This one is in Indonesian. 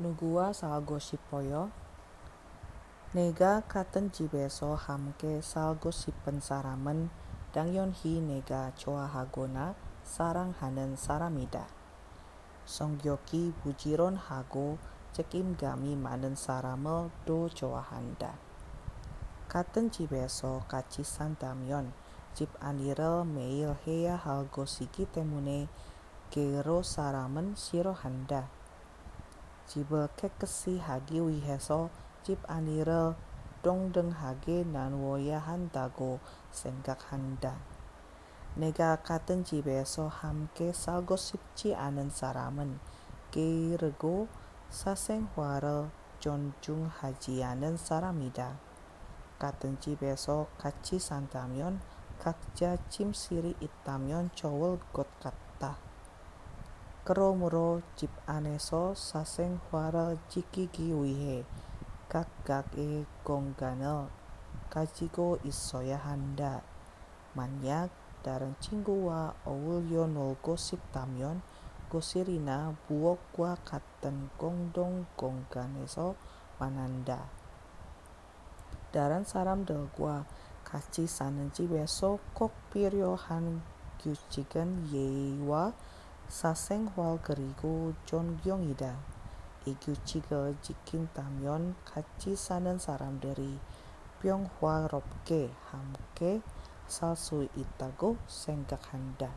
nuguwa salgoshipoyo, nega katen jibeso hamke salgoshipen saramen dangyonhi nega choahagona sarang hanen saramida. Songgyoki bujiron hago cekim gami manen saramel do choahanda. Katen jibeso kacisan damyon, jip anirel meil heya halgosiki temune gero saramen sirohanda. 집을 깨끗이 하기 위해서 집안일을 동등하게 나누어야 한다고 생각한다. 내가 같은 집에서 함께 살고 싶지 않은 사람은 게으르고 사생활을 존중하지 않은 사람이다. 같은 집에서 같이 산다면 각자 침실이 있다면 좋을 것 같다. kromoro chip aneso saseng huara chikiki wihe kakak e gonggano kajiko isoya handa. Manyak daran cingguwa owulyo nol gosip tamyon gosirina buok kwa katen gongdong gongganeso mananda daran saram del gua kaci sanenci beso kok pirio han kyu chicken yeiwa 구와 어울려 놀고 싶다면 거실이나 부엌과 같은 공동 공간에서 만난다. 다른 사람들과 같이 사는 집에서 꼭 필요한 규칙은 예의와 사생활 그리고 존경이다. 이 규칙을 지킨다면 같이 사는 사람들이 평화롭게 함께 살 수 있다고 생각한다.